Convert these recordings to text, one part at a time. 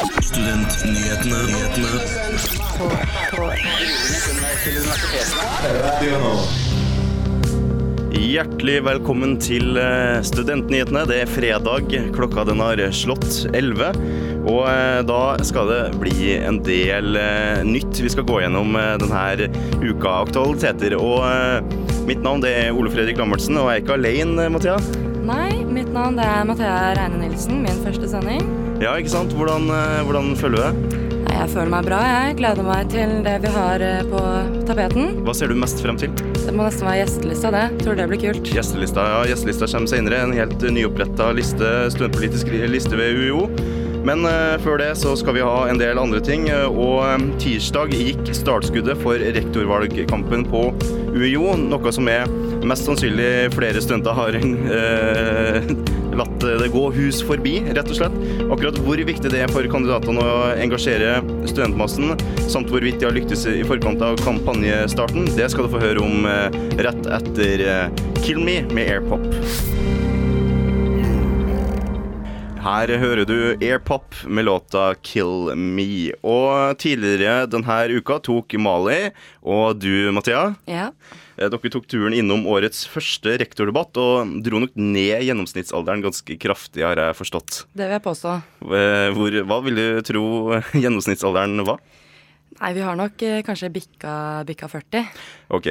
Studentnyhetene. Hjertelig velkommen til eh, Studentnyhetene. Det er fredag, klokka den har slått 11. Og eh, da skal det bli en del eh, nytt. Vi skal gå gjennom denne uka aktualiteter. Og mitt navn det er Ole Fredrik Lammertsen, og jeg er ikke alene, Mathea. Nei, mitt navn det er Mathea Reine Nilsen, min første sending. Ja, ikke sant? Hvordan, eh, hvordan føler du deg? Jeg føler meg bra, jeg. Gleder meg til det vi har eh, på tapeten. Hva ser du mest frem til? Det må nesten være gjestelista, det. Tror det blir kult. Gjestelista ja, gjestelista kommer senere. En helt nyoppretta liste, studentpolitisk liste ved UiO. Men uh, før det så skal vi ha en del andre ting. eh, Og um, tirsdag gikk startskuddet for rektorvalgkampen på UiO. Noe som er mest sannsynlig flere studenter har eh, latt det gå hus forbi, rett og slett. Akkurat hvor viktig det er for kandidatene å engasjere studentmassen, samt hvorvidt de har lyktes i forkant av kampanjestarten, det skal du få høre om eh, rett etter eh, Kill Me med Airpop. Her hører du Airpop med låta 'Kill Me'. Og tidligere denne uka tok Mali og du, Mathea, Ja. Eh, dere tok turen innom årets første rektordebatt og dro nok ned gjennomsnittsalderen ganske kraftig, har jeg forstått. Det vil jeg påstå. Eh, Hvor, hva vil du tro gjennomsnittsalderen var? Nei, vi har nok eh, kanskje bikka, bikka 40. Ok.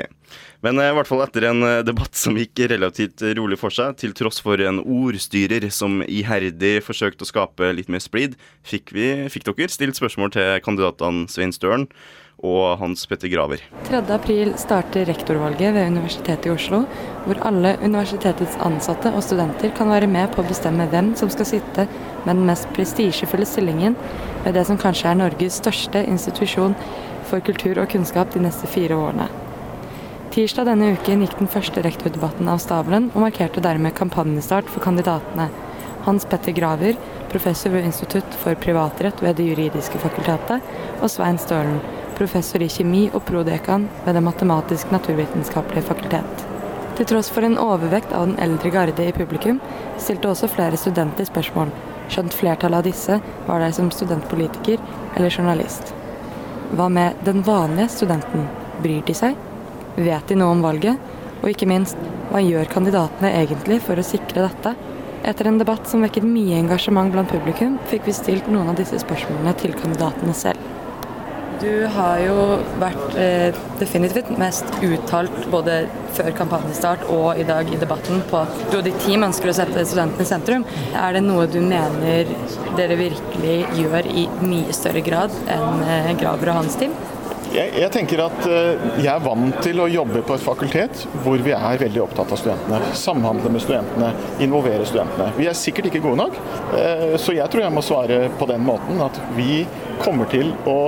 Men eh, i hvert fall etter en eh, debatt som gikk relativt rolig for seg, til tross for en ordstyrer som iherdig forsøkte å skape litt mer splid, fikk, vi, fikk dere stilt spørsmål til kandidatene Svein Støren og Hans Petter Graver. 3.4 starter rektorvalget ved Universitetet i Oslo, hvor alle universitetets ansatte og studenter kan være med på å bestemme hvem som skal sitte med den mest prestisjefulle stillingen ved det som kanskje er Norges største institusjon for kultur og kunnskap de neste fire årene. Tirsdag denne uken gikk den første rektordebatten av stabelen, og markerte dermed kampanjestart for kandidatene. Hans Petter Graver, professor ved Institutt for privatrett ved Det juridiske fakultetet, og Svein Stølen, professor i kjemi og prodekan ved Det matematisk-naturvitenskapelige fakultet. Til tross for en overvekt av den eldre garde i publikum, stilte også flere studenter spørsmål, skjønt flertallet av disse var der som studentpolitiker eller journalist. Hva med den vanlige studenten? Bryr de seg? Vet de noe om valget? Og ikke minst, hva gjør kandidatene egentlig for å sikre dette? Etter en debatt som vekket mye engasjement blant publikum, fikk vi stilt noen av disse spørsmålene til kandidatene selv. Du har jo vært eh, definitivt mest uttalt både før kampanjestart og i dag i debatten på at du og ditt team ønsker å sette studentene i sentrum. Er det noe du mener dere virkelig gjør i mye større grad enn eh, Graver og hans team? Jeg, jeg tenker at eh, jeg er vant til å jobbe på et fakultet hvor vi er veldig opptatt av studentene. Samhandle med studentene, involvere studentene. Vi er sikkert ikke gode nok, eh, så jeg tror jeg må svare på den måten at vi kommer til å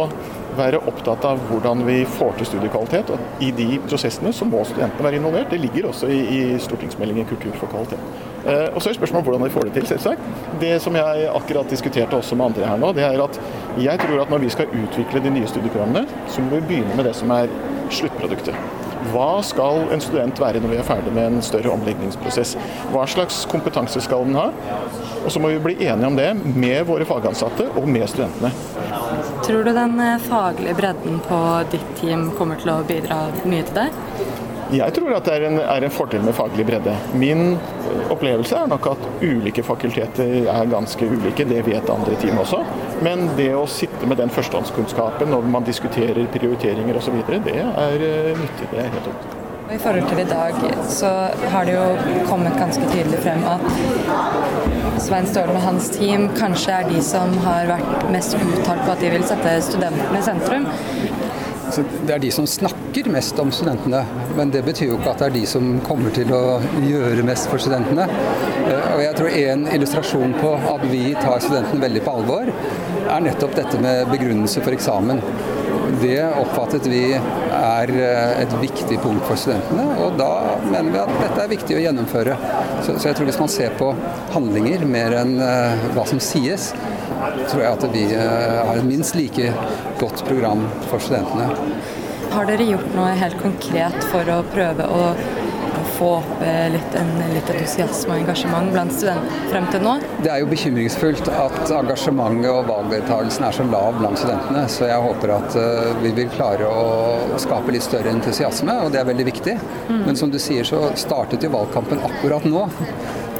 være opptatt av hvordan vi får til studiekvalitet. Og I de prosessene så må studentene være involvert. Det ligger også i, i stortingsmeldingen Kultur for kvalitet. Eh, og så er spørsmålet hvordan vi får det til, selvsagt. Det som jeg akkurat diskuterte også med andre her nå, det er at jeg tror at når vi skal utvikle de nye studieprogrammene, så må vi begynne med det som er sluttproduktet. Hva skal en student være når vi er ferdig med en større omleggingsprosess? Hva slags kompetanse skal den ha? Og så må vi bli enige om det med våre fagansatte og med studentene. Tror du den eh, faglige bredden på ditt team kommer til å bidra mye til det? Jeg tror at det er en, er en fordel med faglig bredde. Min opplevelse er nok at ulike fakulteter er ganske ulike, det vet andre team også. Men det å sitte med den førstehåndskunnskapen når man diskuterer prioriteringer osv., det er eh, nyttig. Det er helt åpent. I forhold til i dag, så har det jo kommet ganske tydelig frem at Svein Stølen og hans team kanskje er de som har vært mest uttalt på at de vil sette studentene i sentrum. Så det er de som snakker mest om studentene, men det betyr jo ikke at det er de som kommer til å gjøre mest for studentene. Eh, Og jeg tror en illustrasjon på at vi tar studentene veldig på alvor, er nettopp dette med begrunnelse for eksamen. Det oppfattet vi er eh, et viktig punkt for studentene, og da mener vi at dette er viktig å gjennomføre. Så, så jeg tror hvis man ser på handlinger mer enn eh, hva som sies, tror jeg at vi eh, har et minst like godt program for studentene. Har dere gjort noe helt konkret for å prøve å få opp eh, litt, en, litt entusiasme og engasjement blant studenter frem til nå? Det er jo bekymringsfullt at engasjementet og valgdeltakelsen er så lav blant studentene. Så jeg håper at uh, vi vil klare å skape litt større entusiasme, og det er veldig viktig. Mm. Men som du sier så startet jo valgkampen akkurat nå.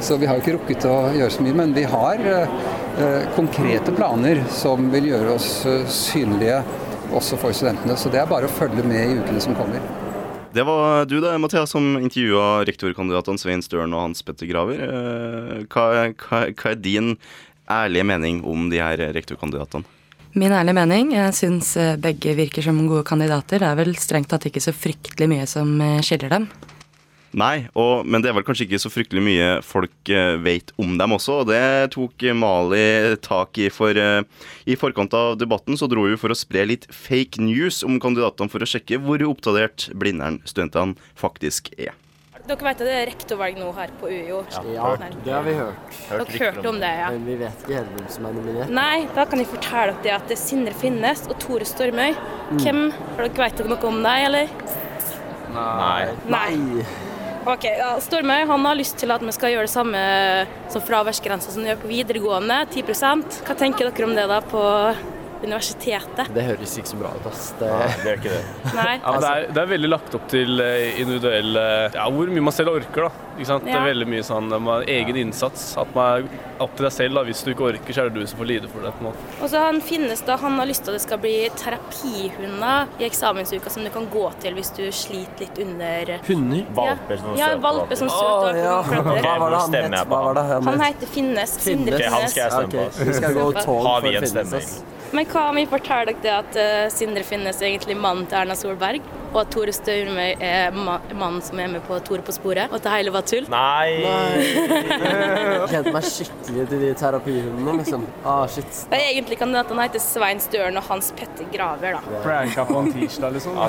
Så vi har jo ikke rukket å gjøre så mye. Men vi har uh, konkrete planer som vil gjøre oss synlige også for studentene. Så det er bare å følge med i ukene som kommer. Det var du da, Mathias, som intervjua rektorkandidatene Svein Støren og Hans Petter Graver. Eh, hva, hva, hva, er din ærlige mening om de her rektorkandidatene? Min ærlige mening, jeg syns eh, begge virker som gode kandidater. Det er vel strengt tatt ikke så fryktelig mye som eh, skiller dem. Nei, og, men det er vel kanskje ikke så fryktelig mye folk uh, vet om dem også. og Det tok Mali tak i for uh, I forkant av debatten så dro hun for å spre litt fake news om kandidatene for å sjekke hvor oppdatert Blindern studentene faktisk er. Dere vet at det er rektorvalg nå her på UiO? Ja, det har vi hørt. Dere har hørt om det, ja. Men vi vet ikke helt hvem som er nominert. Nei, da kan jeg fortelle dere at det er Sindre Finnes og Tore Stormøy. Mm. Hvem, har dere Vet dere noe om dem, eller? Nei. Nei. Ok, ja, Stormøy han har lyst til at vi skal gjøre det samme som fraværsgrensa som vi gjør på videregående, 10 Hva tenker dere om det da på universitetet? Det høres ikke så bra ut. ass. Det, Nei, det er ikke det. Nei. Ja, det, er, det, er, veldig lagt opp til eh, individuell Ja, hvor mye man selv orker, da. Ikke Ja. Det er veldig mye sånn man, egen innsats. At man er opp til deg selv. da. Hvis du ikke orker, så er det du som får lide for det. på en måte. Og så Han finnes da, han har lyst til at det skal bli terapihunder i eksamensuka som du kan gå til hvis du sliter litt under Hunder? Valper som ja, valper som søker oh, ja. Hva var det han het? Hva var det han, han heter Finnes. Finnes. Okay, han skal jeg stemme på. Okay. Skal gå tog vi en stemme? Men hva om vi forteller dere at uh, Sindre Finnes egentlig mannen til Erna Solberg, og at Tore Størmøy er ma mannen som er med på Tore på sporet, og at det hele var tull? Nei! Jeg kjente meg skikkelig til de terapihundene, liksom. Ah, shit. Det er egentlig kandidatene heter Svein Støren og Hans Petter Graver, da. Pranka på en tirsdag, liksom?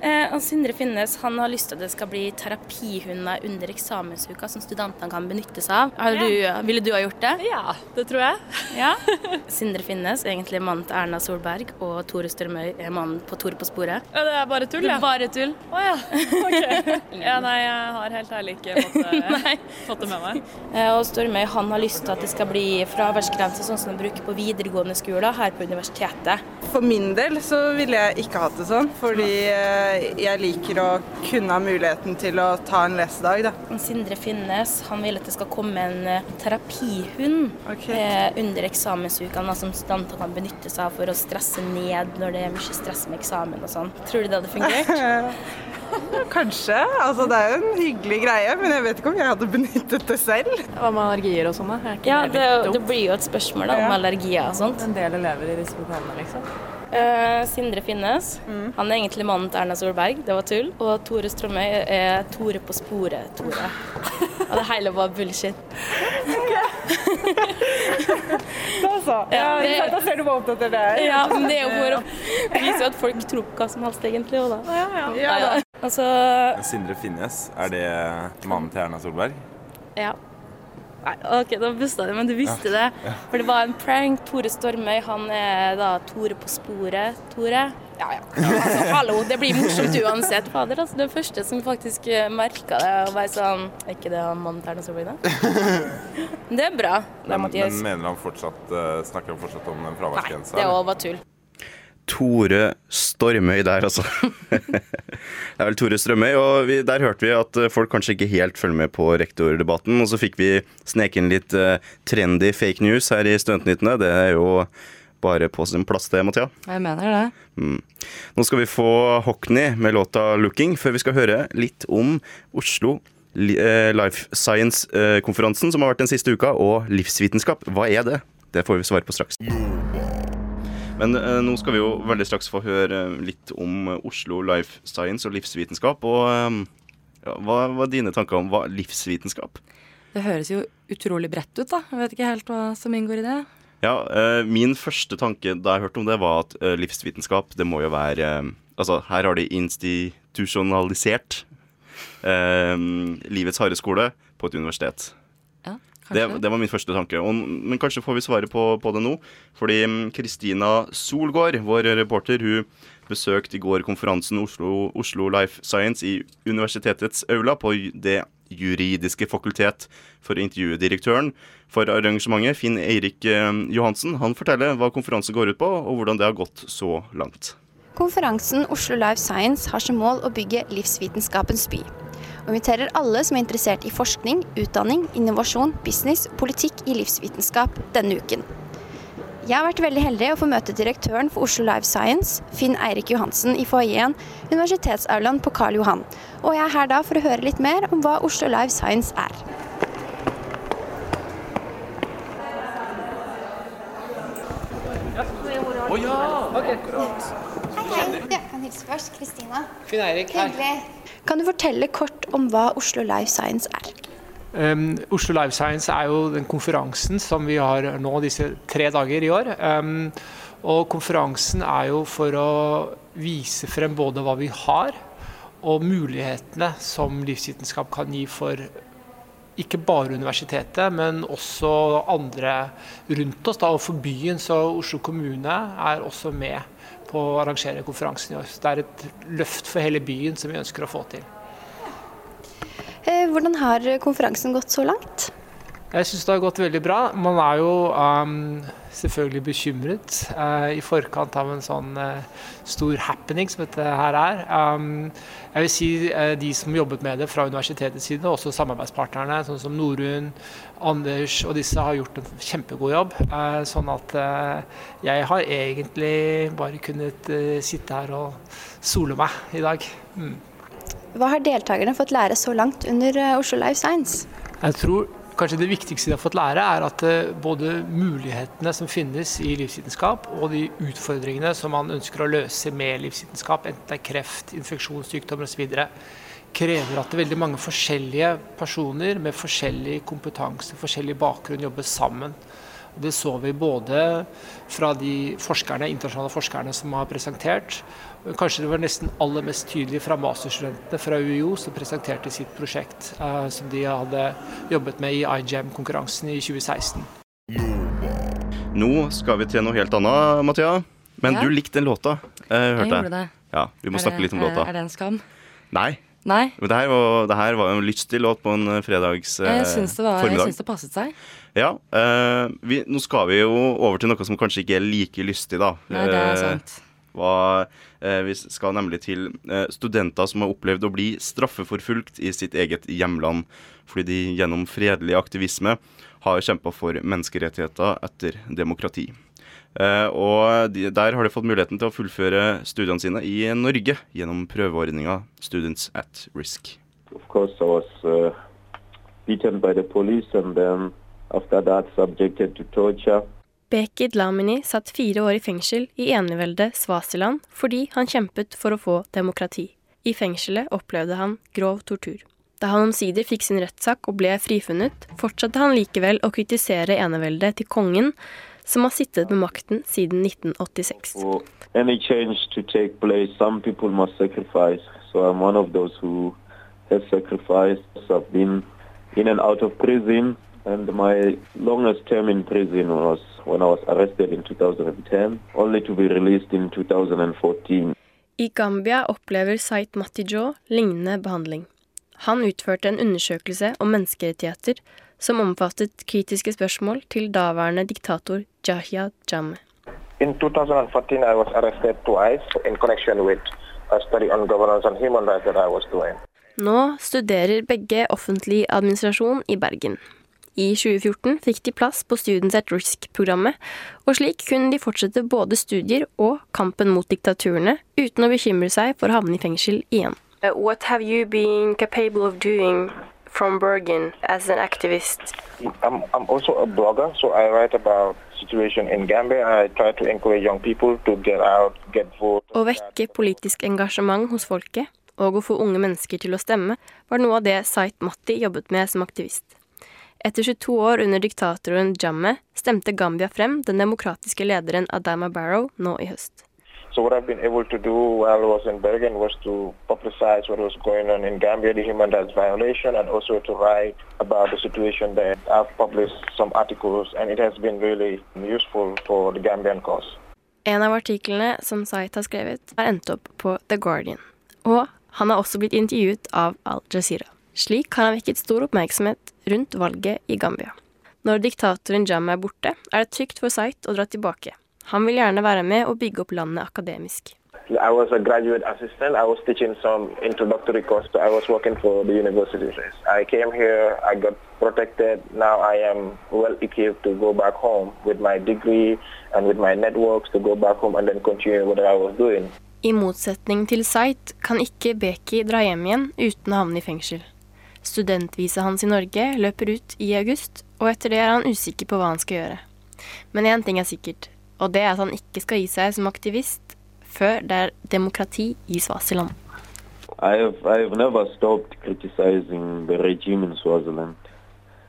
eh, og Sindre Finnes han har lyst til at det skal bli terapihunder under eksamensuka som studentene kan benytte seg av. Du, ville du ha gjort det? Ja, det tror jeg. Ja. Sindre Finnes, egentlig egentlig mannen til Erna Solberg, og Tore Strømøy er mannen på Tore på sporet. Ja, det er bare tull, ja? Det er bare tull. Å oh, ja. OK. Ja, nei, jeg har helt ærlig ikke fått, eh, fått det med meg. Eh, og Stormøy han har lyst til at det skal bli fraværsgrense sånn som de bruker på videregående skoler her på universitetet. For min del så ville jeg ikke hatt det sånn, fordi eh, jeg liker å kunne ha muligheten til å ta en lesedag, da. Sindre Finnes han vil at det skal komme en terapihund okay. under eksamensukene, som studenter kan benytte seg av for å stresse ned når det er mye stress med eksamen og sånn. Tror du det hadde fungert? Kanskje. Altså, det er jo en hyggelig greie, men jeg vet ikke om jeg hadde benyttet det selv. Hva med allergier og sånn? Ja, det, det, blir jo et spørsmål da, om allergier og sånt. En del elever i disse lokalene, liksom? Uh, Sindre Finnes. Mm. Han er egentlig mannen til Erna Solberg, det var tull. Og Tore Strømøy er Tore på sporet, Tore. Og det hele var bullshit. da så. Ja, det, da ser du hvor opptatt det er. Ja, men det er jo for å vise at folk tror på hva som helst, egentlig. Og da. Ja, ja. ja, ja. Altså, Sindre Finnes, er det mannen til Erna Solberg? Ja. Nei, ok, da busta det, men du visste det. For det var en prank. Tore Stormøy, han er da Tore på sporet. Tore? Ja, ja. Altså, hallo, det blir morsomt uansett. Fader, altså, den første som faktisk eh, merka det og bare sånn Er ikke det mannen til Erna Solberg, da? Det er bra. Men, men mener han fortsatt, uh, snakker han fortsatt om en fraværsgrensa? Nei, det òg var tull. Tore Stormøy der, altså. det er vel Tore Strømøy, og vi, der hørte vi at folk kanskje ikke helt følger med på rektordebatten. Og så fikk vi sneke inn litt uh, trendy fake news her i Studentnyttene. Det er jo bare på sin plass, det, Mathea. Jeg mener det. Mm. Nå skal vi få Hockney med låta 'Looking', før vi skal høre litt om Oslo eh, Life Science-konferansen som har vært den siste uka, og livsvitenskap. Hva er det? Det får vi svare på straks. Men eh, nå skal vi jo veldig straks få høre litt om Oslo Life Science og livsvitenskap. Og eh, ja, hva var dine tanker om hva livsvitenskap? Det høres jo utrolig bredt ut, da. Jeg vet ikke helt hva som inngår i det. Ja, eh, Min første tanke da jeg hørte om det, var at eh, livsvitenskap, det må jo være eh, Altså, her har de institusjonalisert livets harde skole på et universitet. Ja. Det, det, var min første tanke. Og, men kanskje får vi svaret på, på det nå. Fordi mm, Kristina Solgård, vår reporter, hun besøkte i går konferansen Oslo, Oslo Life Science i universitetets aula på det juridiske fakultet for å intervjue direktøren for arrangementet, Finn Eirik eh, Johansen. Han forteller hva konferansen går ut på, og hvordan det har gått så langt. Konferansen Oslo Life Science har som mål å bygge livsvitenskapens by og inviterer alle som er interessert i forskning, utdanning, innovasjon, business og politikk i livsvitenskap denne uken. Jeg har vært veldig heldig å få møte direktøren for Oslo Life Science, Finn Eirik Johansen, i foajeen Universitetsaulaen på Karl Johan. Og jeg er her da for å høre litt mer om hva Oslo Life Science er. Å oh, ja! Akkurat. Hei, hei. Jeg kan hilse først. Kristina. Finn Eirik. Hyggelig. Kan du fortelle kort om hva Oslo Life Science er? Um, Oslo Life Science er jo den konferansen som vi har nå disse tre dager i år. Um, og konferansen er jo for å vise frem både hva vi har, og mulighetene som livsvitenskap kan gi for ikke bare universitetet, men også andre rundt oss, da, og for byen. Så Oslo kommune er også med på å arrangere konferansen i år. Det er et løft for hele byen som vi ønsker å få til. Eh, hvordan har konferansen gått så langt? Jeg syns det har gått veldig bra. Man er jo um, selvfølgelig bekymret uh, i forkant av en sånn uh, stor happening som dette her er. Um, jeg vil si uh, de som jobbet med det fra universitetets side, også samarbeidspartnerne, sånn som Norun, Anders og disse, har gjort en kjempegod jobb. sånn at jeg har egentlig bare kunnet sitte her og sole meg i dag. Mm. Hva har deltakerne fått lære så langt under Oslo Life Science? Jeg tror Kanskje det viktigste de har fått lære, er at eh, både mulighetene som finnes i livsvitenskap, og de utfordringene som man ønsker å løse med livsvitenskap, enten det er kreft, infeksjonssykdommer osv., krever at veldig mange forskjellige personer med forskjellig kompetanse, forskjellig bakgrunn, jobber sammen. Det så vi både fra de forskerne, internasjonale forskerne som har presentert, Kanskje det var nesten aller mest tydelig fra masterstudentene fra UiO som presenterte sitt prosjekt uh, som de hadde jobbet med i iGEM-konkurransen i 2016. Nå skal vi til noe helt annet, Mathea. Men ja. du likte den låta, uh, hørte jeg. gjorde det. Ja, Vi må det, snakke litt om låta. Er det en skam? Nei. Nei. Men det her var, det her var en lystig låt på en fredags eh, jeg syns det, var, formiddag. Jeg syns det passet seg. Ja. Eh, vi, nå skal vi jo over til noe som kanskje ikke er like lystig, da. Nei, det er sant. Hva, eh, vi skal nemlig til eh, studenter som har opplevd å bli straffeforfulgt i sitt eget hjemland fordi de gjennom fredelig aktivisme har kjempa for menneskerettigheter etter demokrati. Eh, og de, der har de fått muligheten til å fullføre studiene sine i Norge gjennom prøveordninga Students at Risk. Of course, I was uh, beaten by the police and then after that subjected to torture. Beki Dlamini satt fire år i fengsel i eneveldet Svasiland fordi han kjempet for å få demokrati. I fengselet opplevde han grov tortur. Da han omsider fikk sin rettssak og ble frifunnet, fortsatte han likevel å kritisere eneveldet til kongen, som har sittet med makten siden 1986. For any change to take place, some people must sacrifice. So I'm one of those who has sacrificed. I've been in and out of prison, and my longest term in prison was when I was arrested in 2010, only to be released in 2014. I Gambia opplever Sait Matijo lignende behandling. Han utførte en undersøkelse om menneskerettigheter som omfattet kritiske spørsmål til daværende diktator Jahya Jammeh. In 2014 I was arrested twice in connection with a study on governance and human rights that I was doing. Nå studerer begge offentlig administrasjon i Bergen. I 2014 fikk de plass på Students at Risk-programmet, og slik kunne de fortsette både studier og kampen mot diktaturene, uten å bekymre seg for å havne i fengsel igjen. Uh, what have you been capable of doing from Bergen as an activist? I'm, I'm also a blogger, so I write about situation in Gambia. I try to encourage young people to get out, get vote. Å vekke politisk engasjement hos folket, og å få unge mennesker til å stemme, var noe av det Sait Matti jobbet med som aktivist. Etter 22 år under diktatoren Jammeh stemte Gambia frem den demokratiske lederen Adama Barrow nå i høst. So what I've been able to do while I was in Bergen was to publicize what was going on in Gambia, the human rights violation, and also to write about the situation there. I've published some articles, and it has been really useful for the Gambian cause. En av artiklene som Sait har skrevet, har endt opp på The Guardian. Og han har også blitt intervjuet av Al Jazeera. Slik har han vekket stor oppmerksomhet rundt valget i Gambia. Når diktatoren Jam er borte, er det trygt for Sait å dra tilbake. Han vil gjerne være med og bygge opp landet akademisk. I was a graduate assistant. I was teaching some introductory course. I was working for the university. I came here, I got protected. Now I am well equipped to go back home with my degree and with my networks to go back home and then continue what I was doing. I motsetning til Sait kan ikke Beki dra hjem igjen uten å havne i fengsel. Studentvisa hans i Norge løper ut i august, og etter det er han usikker på hva han skal gjøre. Men én ting er sikkert, og det er at han ikke skal gi seg som aktivist før det er demokrati i Svasiland. I've I've never stopped criticizing the regime in Swaziland,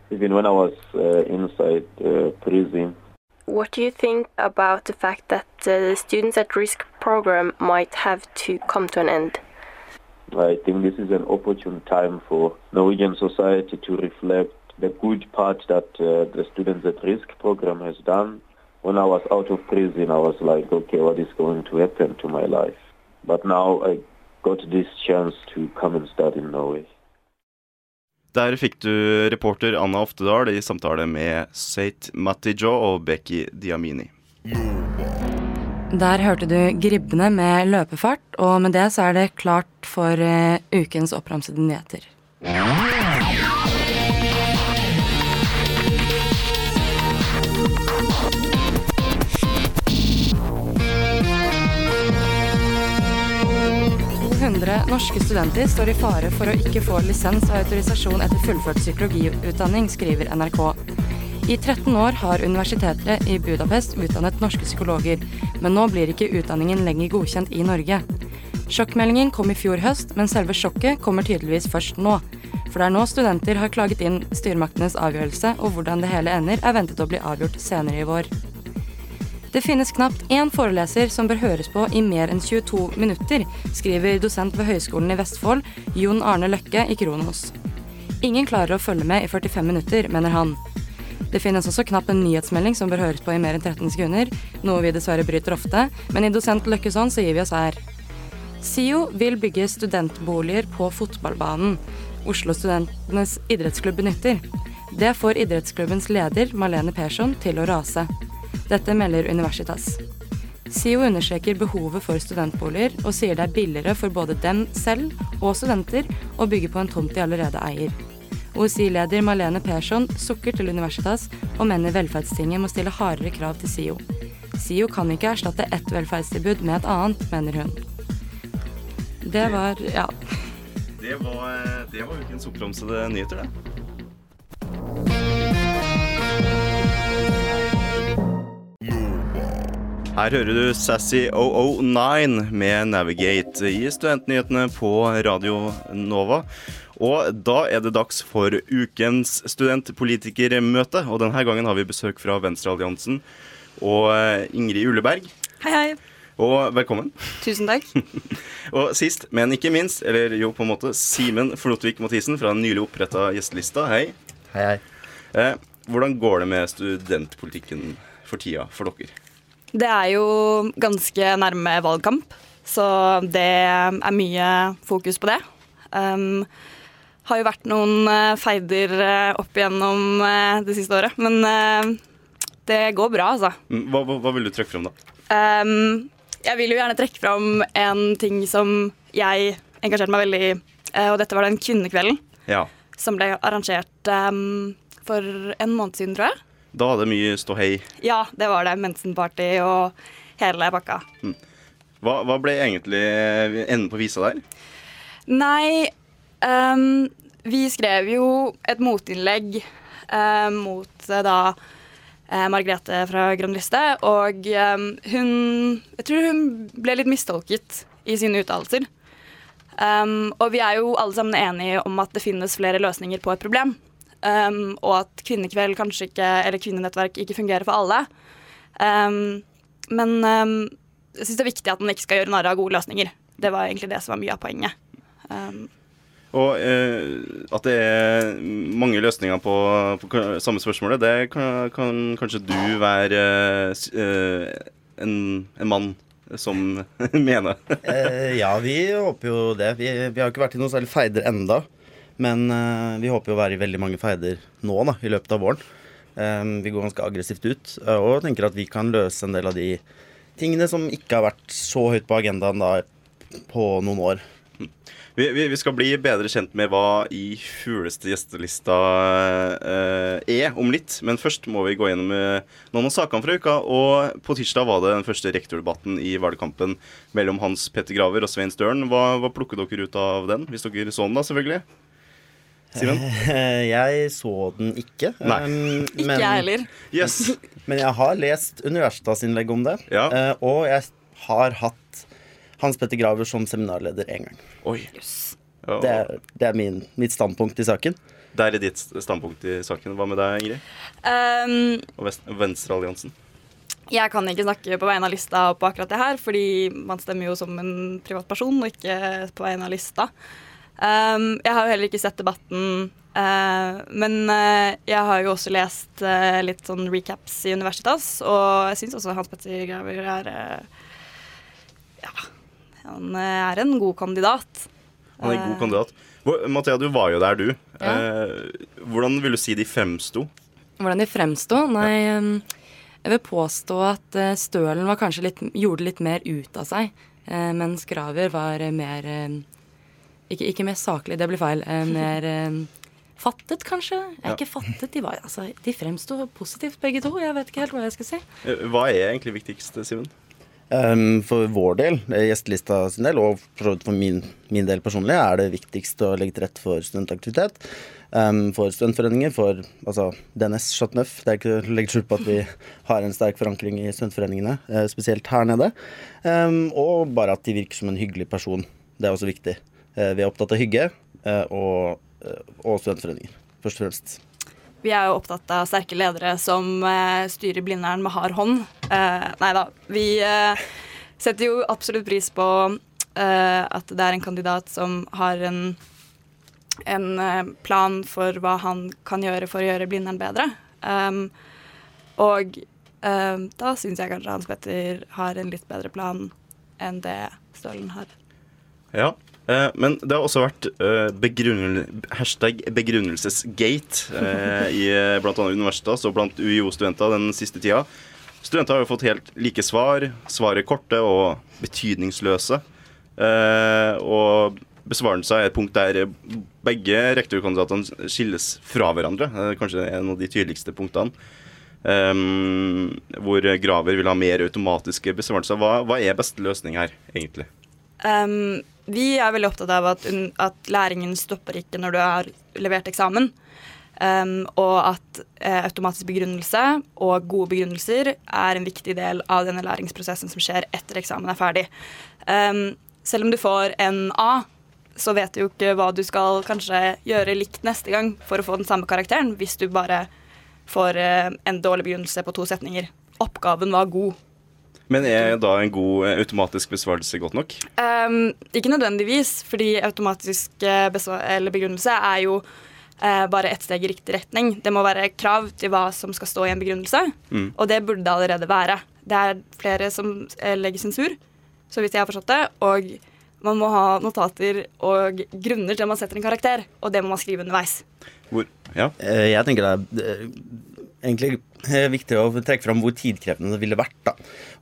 even when I was uh, inside uh, prison. What do you think about the fact that the Students at Risk program might have to come to an end? I think this is an opportune time for Norwegian society to reflect the good part that uh, the Students at Risk program has done. When I was out of prison, I was like, okay, what is going to happen to my life? But now I got this chance to come and study in Norway. Der fikk du reporter Anna Oftedal i samtale med Seit Matijo og Becky Diamini. Der hørte du Gribbene med løpefart, og med det så er det klart for uh, ukens oppramsede nyheter. 100 norske studenter står i fare for å ikke få lisens og autorisasjon etter fullført psykologiutdanning, skriver NRK. I 13 år har universitetet i Budapest utdannet norske psykologer, men nå blir ikke utdanningen lenger godkjent i Norge. Sjokkmeldingen kom i fjor høst, men selve sjokket kommer tydeligvis først nå. For det er nå studenter har klaget inn styremaktenes avgjørelse, og hvordan det hele ender, er ventet å bli avgjort senere i vår. Det finnes knapt én foreleser som bør høres på i mer enn 22 minutter, skriver dosent ved Høgskolen i Vestfold, Jon Arne Løkke i Kronos. Ingen klarer å følge med i 45 minutter, mener han. Det finnes også knapt en nyhetsmelding som bør høres på i mer enn 13 sekunder, noe vi dessverre bryter ofte, men i dosent Løkkes hånd så gir vi oss her. SIO vil bygge studentboliger på fotballbanen. Oslo Studentenes idrettsklubb benytter. Det får idrettsklubbens leder, Malene Persson, til å rase. Dette melder Universitas. SIO understreker behovet for studentboliger, og sier det er billigere for både dem selv og studenter å bygge på en tomt de allerede eier. OSI-leder Malene Persson sukker til Universitas og mener velferdstinget må stille hardere krav til SIO. SIO kan ikke erstatte ett velferdstilbud med et annet, mener hun. Det var ja. Det var, det var ukens oppramsede nyheter, det. Her hører du Sassy 009 med Navigate i Studentnyhetene på Radio Nova. Og da er det dags for ukens studentpolitikermøte. Og denne gangen har vi besøk fra Venstrealliansen og eh, Ingrid Ulleberg. Hei, hei. Og velkommen. Tusen takk. og sist, men ikke minst, eller jo på en måte, Simen Flotvik Mathisen fra den nylig oppretta gjestelista. Hei. Hei, hei. Eh, hvordan går det med studentpolitikken for tida for dere? Det er jo ganske nærme valgkamp, så det er mye fokus på det. Um, har jo vært noen uh, feider uh, opp igjennom uh, det siste året, men det går bra, altså. Mm, hva, hva, hva, vil du trekke fram, da? Um, jeg vil jo gjerne trekke fram en ting som jeg engasjerte meg veldig i, og dette var den kvinnekvelden ja. som ble arrangert um, for en måned siden, tror jeg. Da var det mye ståhei? Ja, det var det. Mensenparty og hele pakka. Mm. Hva, hva, ble egentlig enden på visa der? Nei, um, vi skrev jo et motinnlegg uh, mot uh, da uh, Margrethe fra Grønn liste, og um, hun Jeg tror hun ble litt mistolket i sine uttalelser. Um, og vi er jo alle sammen enige om at det finnes flere løsninger på et problem. Um, og at kvinnekveld kanskje ikke, eller kvinnenettverk ikke fungerer for alle. Um, men um, jeg syns det er viktig at man ikke skal gjøre narr av gode løsninger. Det var egentlig det som var mye av poenget. Um, Og eh, at det er mange løsninger på, på samme spørsmålet, det kan, kan kanskje du være eh, eh, en, en mann som mener. Eh, ja, vi håper jo det. Vi, vi har ikke vært i noen særlig feider enda. Men eh, vi håper å være i veldig mange feider nå da, i løpet av våren. Eh, vi går ganske aggressivt ut eh, og tenker at vi kan løse en del av de tingene som ikke har vært så høyt på agendaen da på noen år. Vi, vi, vi skal bli bedre kjent med hva i huleste gjestelista eh, er om litt. Men først må vi gå gjennom noen av sakene fra uka. Og på tirsdag var det den første rektordebatten i valgkampen mellom Hans Petter Graver og Svein Støren. Hva, hva plukker dere ut av den? Hvis dere så den, da, selvfølgelig. Simen? Eh, Jeg så den ikke. Nei. Men, Ikke jeg heller. Yes. Men jeg har lest Universitas-innlegg om det. Ja. eh, Og jeg har hatt Hans Petter Graver som seminarleder én gang. Oi. Ja, Det er, det er min, mitt standpunkt i saken. Det er ditt standpunkt i saken. Hva med deg, Ingrid? um, Og Venstrealliansen? Jeg kan ikke snakke på vegne av lista på akkurat det her, fordi man stemmer jo som en privatperson og ikke på vegne av lista. Um, jeg har jo heller ikke sett debatten, uh, men uh, jeg har jo også lest uh, litt sånn recaps i Universitas, og jeg syns også Hans Petter Graver er Ja, han er en god kandidat. Han er en god kandidat. Mathea, du var jo der, du. Ja. Hvordan vil du si de fremsto? Hvordan de fremsto? Nei, ja. jeg vil påstå at Stølen var kanskje litt, gjorde litt mer ut av seg, eh, mens Graver var mer ikke, ikke mer saklig, det blir feil. eh, Mer eh, fattet, kanskje? Jeg er Ja. ikke fattet. De, var, altså, de fremsto positivt, begge to. Jeg vet ikke helt hva jeg skal si. Eh, Hva er egentlig viktigst, Simen? Um, for vår del, gjestelista sin del, og for, for min, min del personlig, er det viktigst å legge til rette for studentaktivitet. Um, for studentforeninger, for altså, DNS Chateauneuf. Det er ikke å legge skjul på at vi har en sterk forankring i studentforeningene, spesielt her nede. Um, og bare at de virker som en hyggelig person. Det er også viktig. Eh, vi er opptatt av hygge eh, og, eh, og studentforeninger, først og fremst. Vi er jo opptatt av sterke ledere som styrer Blindern med hard hånd. Eh, nei da. Vi setter jo absolutt pris på eh, at det er en kandidat som har en, en plan for hva han kan gjøre for å gjøre Blindern bedre. Um, og da syns jeg kanskje Hans Petter har en litt bedre plan enn det Stølen har. Ja. Eh, men det har også vært eh, begrunnel hashtag begrunnelsesgate eh, i bl.a. blant annet Universitas og blant UiO-studenter den siste tida. Studenter har jo fått helt like svar. Svar er korte og betydningsløse. Eh, og besvarelser er et punkt der begge rektorkandidatene skilles fra hverandre. Det er kanskje en av de tydeligste punktene. Um, hvor Graver vil ha mer automatiske besvarelser. Hva, hva er beste løsning her, egentlig? Um, vi er veldig opptatt av at, at læringen stopper ikke når du har levert eksamen. Um, og at eh, automatisk begrunnelse og gode begrunnelser er en viktig del av denne læringsprosessen som skjer etter eksamen er ferdig. Um, selv om du får en A, så vet du jo ikke hva du skal kanskje gjøre likt neste gang for å få den samme karakteren, hvis du bare får eh, en dårlig begrunnelse på to setninger. Oppgaven var god. Men er da en god eh, automatisk besvarelse godt nok? Um, ikke nødvendigvis, fordi automatisk eh, eller begrunnelse er jo uh, bare ett steg i riktig retning. Det må være krav til hva som skal stå i en begrunnelse, Mm. og det burde det allerede være. Det er flere som legger sensur, så vidt jeg har forstått det, og man må ha notater og grunner til at man setter en karakter, og det må man skrive underveis. Hvor, ja. Eh, Jeg tenker det er egentlig eh, viktig å trekke fram hvor tidkrevende det ville vært da,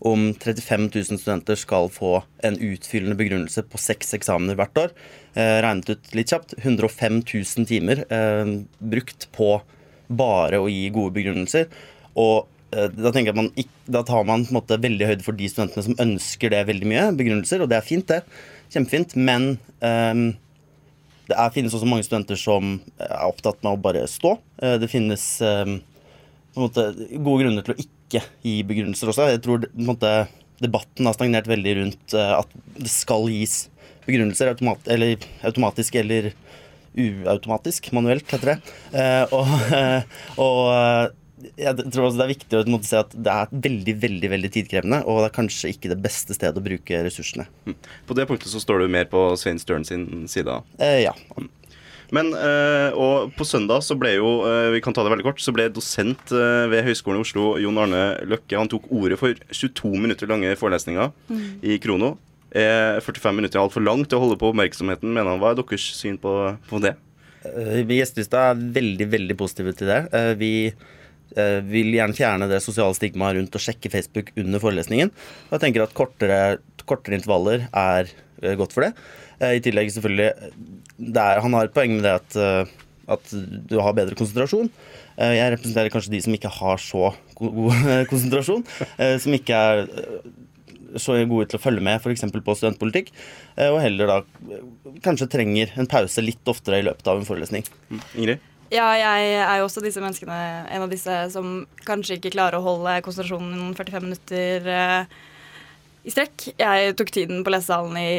om 35 000 studenter skal få en utfyllende begrunnelse på seks eksamener hvert år. Eh, regnet ut litt kjapt 105 000 timer eh, brukt på bare å gi gode begrunnelser. Og eh, da jeg at man da tar man på en måte veldig høyde for de studentene som ønsker det veldig mye, begrunnelser, og det er fint, det. Kjempefint. Men eh, det er, finnes også mange studenter som er opptatt med å bare stå. Eh, Det finnes eh, en måte, gode grunner til å ikke gi begrunnelser også. Jeg tror måte, debatten har stagnert veldig rundt eh, at det skal gis begrunnelser automat eller, automatisk eller uautomatisk, manuelt, heter det. Eh, og, og jeg tror også det er viktig å si at det er veldig veldig, veldig tidkrevende, og det er kanskje ikke det beste stedet å bruke ressursene. På det punktet så står du mer på Svein Støren sin side? Eh, ja. Men, eh, og på søndag så ble jo, eh, vi kan ta det veldig kort, så ble dosent eh, ved Høgskolen i Oslo, Jon Arne Løkke, han tok ordet for 22 minutter lange forelesninger Mm. i Krono. Er 45 minutter er altfor langt til å holde på oppmerksomheten, mener han. Hva er deres syn på, på det? Vi i Gjestelista er veldig veldig positive til det. Vi vil gjerne fjerne det sosiale stigmaet rundt å sjekke Facebook under forelesningen. Og jeg tenker at kortere, kortere intervaller er godt for det. Eh, I tillegg selvfølgelig er, Han har et poeng med det at, eh, at du har bedre konsentrasjon. Eh, Jeg representerer kanskje de som ikke har så god konsentrasjon. eh, Som ikke er så gode til å følge med f.eks. på studentpolitikk. Og heller da kanskje trenger en pause litt oftere i løpet av en forelesning. Ingrid? Ja, jeg er jo også disse menneskene, en av disse som kanskje ikke klarer å holde konsentrasjonen i noen 45 minutter eh, i strekk. Jeg tok tiden på lesesalen i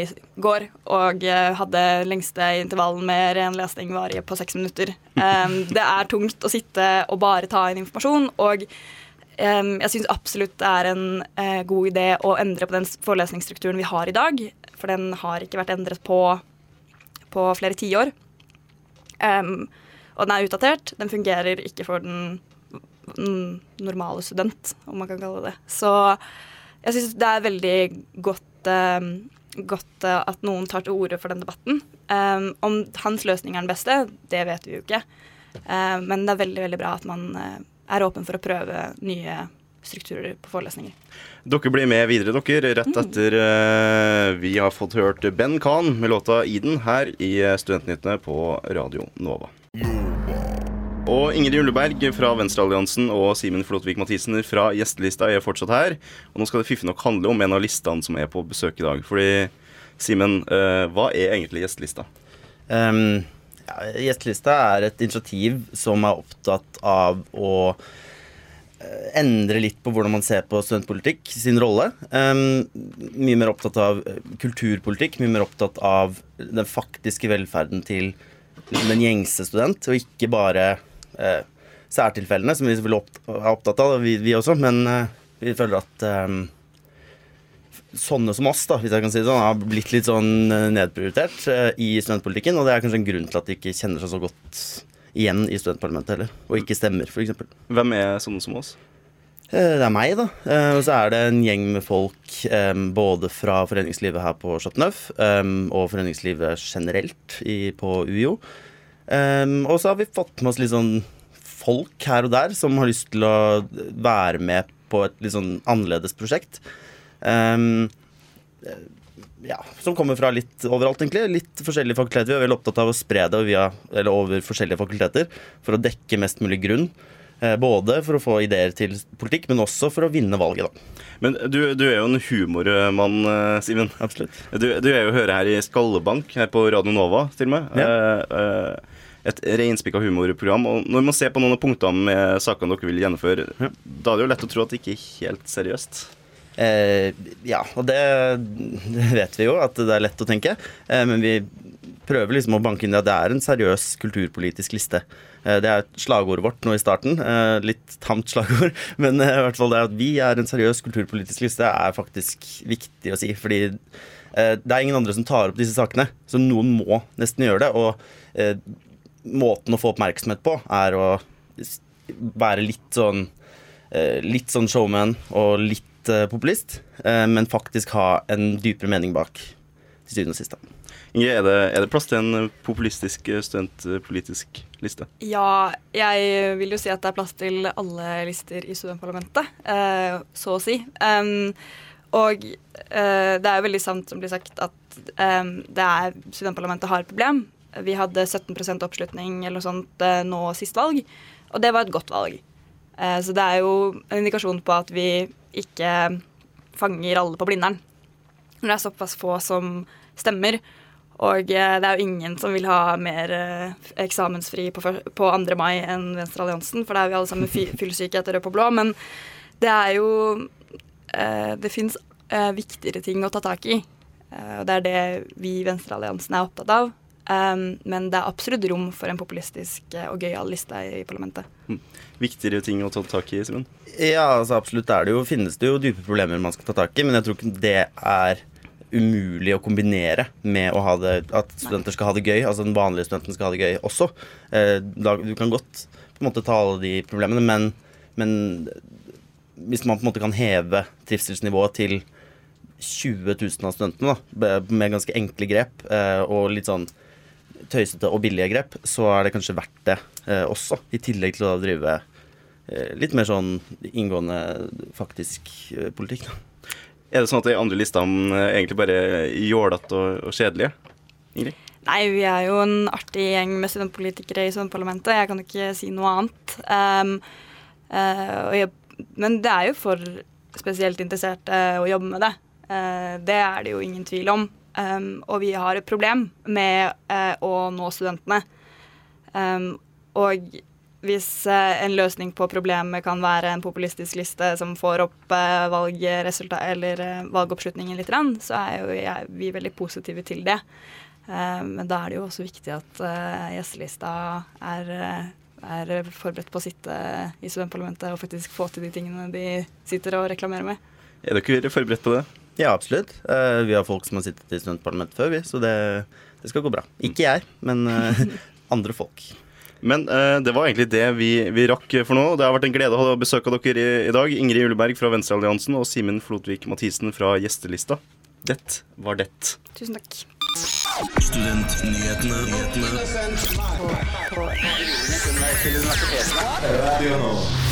går og eh, hadde lengste intervallen med ren lesning var i på seks minutter. Um, det er tungt å sitte og bare ta inn informasjon, og um, jeg syns absolutt det er en uh, god idé å endre på den forelesningsstrukturen vi har i dag, for den har ikke vært endret på, på flere tiår. Um, og den er utdatert. Den fungerer ikke for den, den normale student, om man kan kalle det det. Så jeg syns det er veldig godt, um, godt uh, at noen tar til orde for den debatten. Um, om hans løsning er den beste, det vet vi jo ikke. Um, men det er veldig, veldig bra at man uh, er åpen for å prøve nye strukturer på forelesninger. Dere blir med videre, dere, rett etter uh, vi har fått hørt Ben Khan med låta 'Iden' her i Studentnyttene på Radio Nova. Og Ingrid Ulleberg fra Venstrealliansen og Simen Flotvik Mathisen fra gjestelista er fortsatt her. Og nå skal det fiffig nok handle om en av listene som er på besøk i dag. Fordi, Simen, eh, hva er egentlig gjestelista? Um, ja, Gjestelista er et initiativ som er opptatt av å eh, endre litt på hvordan man ser på studentpolitikk sin rolle. Um, mye mer opptatt av eh, kulturpolitikk, mye mer opptatt av den faktiske velferden til den gjengse student, og ikke bare eh, særtilfellene, som vi selvfølgelig er opptatt av, vi, vi også, men eh, vi føler at eh, sånne som oss, da, hvis jeg kan si det sånn, har blitt litt sånn eh, nedprioritert eh, i studentpolitikken. Og det er kanskje en grunn til at de ikke kjenner seg så godt igjen i studentparlamentet heller. Og ikke stemmer, f.eks. Hvem er sånne som oss? Det er meg, da. Eh, Og så er det en gjeng med folk eh, både fra foreningslivet her på Chateau Neuf eh, og foreningslivet generelt på UiO. Eh, Og så har vi fått med oss litt sånn folk her og der som har lyst til å være med på et litt sånn annerledes prosjekt. Um, ja, som kommer fra litt overalt, egentlig. Litt forskjellige fakulteter. Vi er veldig opptatt av å spre det via, eller over forskjellige fakulteter for å dekke mest mulig grunn. Eh, Både for å få ideer til politikk, men også for å vinne valget, da. Men du, du er jo en humormann, eh, Simen. Absolutt. Du, du er jo å høre her i Skallebank her på Radio Nova, til og med. Eh, eh, et reinspikka humorprogram. Og når man ser på noen av punktene med sakene dere vil gjennomføre, da er det jo lett å tro at det ikke er helt seriøst. Eh, ja, og det, vet vi jo, at det er lett å tenke. Eh, men vi prøver liksom å banke inn at det er en seriøs kulturpolitisk liste. Eh, det er slagordet vårt nå i starten. Eh, litt tamt slagord, men eh, i hvert fall det at vi er en seriøs kulturpolitisk liste, er faktisk viktig å si. Fordi eh, det er ingen andre som tar opp disse sakene, så noen må nesten gjøre det. Og eh, måten å få oppmerksomhet på er å være litt sånn eh, Litt sånn showman og litt eh, populist, eh, men faktisk ha en dypere mening bak, til syvende og sist. Inge, er det, er det plass til en populistisk studentpolitisk liste? Ja, jeg vil jo si at det er plass til alle lister i studentparlamentet, eh, så å si. Og eh, det er jo veldig sant som blir sagt at det er, studentparlamentet har et problem. Vi hadde 17% oppslutning eller noe sånt eh, nå sist valg, og det var et godt valg. Eh, så det er jo en indikasjon på at vi ikke fanger alle på Blindern. Når det er såpass få som stemmer. Og eh, det er jo ingen som vil ha mer eksamensfri på, 2. mai enn Venstrealliansen, for da er vi alle sammen fy- fyllesyke etter rød på blå. Men det er jo Det fins viktigere ting å ta tak i. Og det er det vi i Venstrealliansen er opptatt av. Um, men det er absolutt rom for en populistisk eh, og gøyal liste i parlamentet. Viktigere ting å ta tak i, Simen? Ja, altså absolutt er det jo, finnes det jo dype problemer man skal ta tak i, men jeg tror ikke det er umulig å kombinere med å ha det, at studenter skal ha det gøy. Altså den vanlige studenten skal ha det gøy også. Eh, da, du kan godt på en måte ta alle de problemene, men, men hvis man på en måte kan heve trivselsnivået til 20 000 av studentene da, med ganske enkle grep eh, og litt sånn tøysete og billige grep, så er det kanskje verdt det eh, også. I tillegg til å drive eh, litt mer sånn inngående faktisk eh, politikk. Da. Er det sånn at de andre listene eh, egentlig bare er jålete og, og kjedelige? Ingrid? Nei, vi er jo en artig gjeng med studentpolitikere i studentparlamentet. Jeg kan ikke si noe annet. Um, uh, jeg, men det er jo for spesielt interesserte å jobbe med det. Uh, det er det jo ingen tvil om. Um, og vi har et problem med uh, å nå studentene. Um, og hvis uh, en løsning på problemet kan være en populistisk liste som får opp uh, valgoppslutningen litt, så er jo jeg, vi veldig positive til det. men da er det jo også viktig at gjestelista er, er forberedt på å sitte i studentparlamentet og faktisk få til de tingene de sitter og reklamerer med. Er dere forberedt på det? Ja, absolutt. Uh, vi har folk som har sittet i studentparlamentet før, vi, så det, det, skal gå bra. Ikke jeg, men uh, andre folk. Men uh, det var egentlig det vi, vi, rakk for nå. Det har vært en glede å ha besøk av dere i, i dag. Ingrid Juleberg fra Venstrealliansen og Simen Flotvik Mathisen fra Gjestelista. Det var det. Tusen takk. Studentnyhetene. Nyhetene.